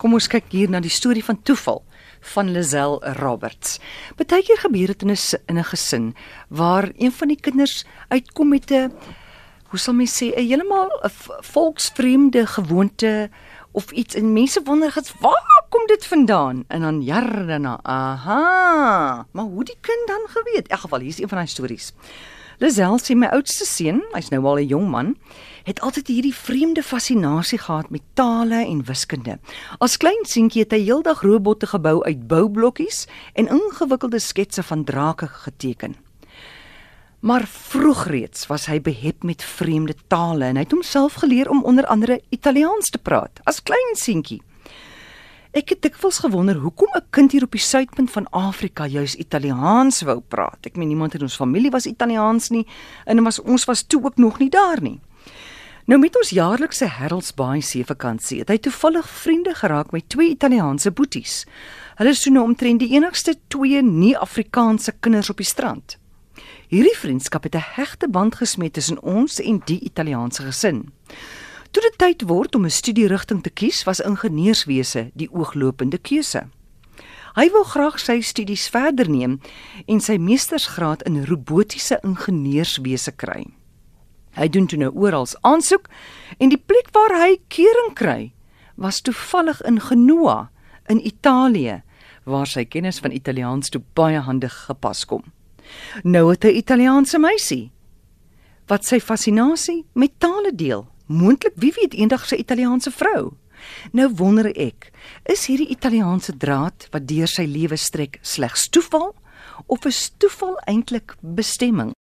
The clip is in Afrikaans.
Kom ons kyk hier na die storie van toeval van Lazel Roberts. Partykeer gebeur dit in 'n in 'n gesin waar een van die kinders uitkom met 'n hoe sal mens sê 'n heeltemal 'n volksvreemde gewoonte of iets en mense wonder gits waar kom dit vandaan? En dan jare daarna aha maar hoe die kind dan geweet? In geval hier is een van daai stories Lazel sê my oudste seun hy's nou al 'n jong man het altyd hierdie vreemde fascinasie gehad met tale en wiskunde. As klein seentjie het hy heeldag robotte gebou uit boublokkies en ingewikkelde sketse van drake geteken. Maar vroeg reeds was hy behep met vreemde tale en hy het homself geleer om onder andere Italiaans te praat as klein seentjie. Ek het dikwels gewonder hoekom 'n kind hier op die suidpunt van Afrika juis Italiaans wou praat. Ek meen niemand in ons familie was Italiaans nie en was, ons was toe ook nog nie daar nie. Nou met ons jaarlikse Heraldsbaai see vakansie het hy toevallig vriende geraak met twee Italiaanse boeties. Hulle is toe nou omtrent die enigste twee nie-Afrikaanse kinders op die strand. Hierdie vriendskap het 'n hegte band gesmee tussen ons en die Italiaanse gesin. Toe dit tyd word om 'n studierigting te kies, was ingenieurswese die ooglopende keuse. Hy wou graag sy studies verder neem en sy meestersgraad in robotiese ingenieurswese kry. Hy doen toe nou oral aansoek en die plek waar hy kering kry was toevallig in Genoa in Italië waar sy kennis van Italiaans toe baie handig gepas kom. Nou het hy 'n Italiaanse meisie wat sy fascinasie met tale deel. Moontlik wie weet eendag sy Italiaanse vrou. Nou wonder ek, is hierdie Italiaanse draad wat deur sy lewe strek slegs toeval of is toeval eintlik bestemming?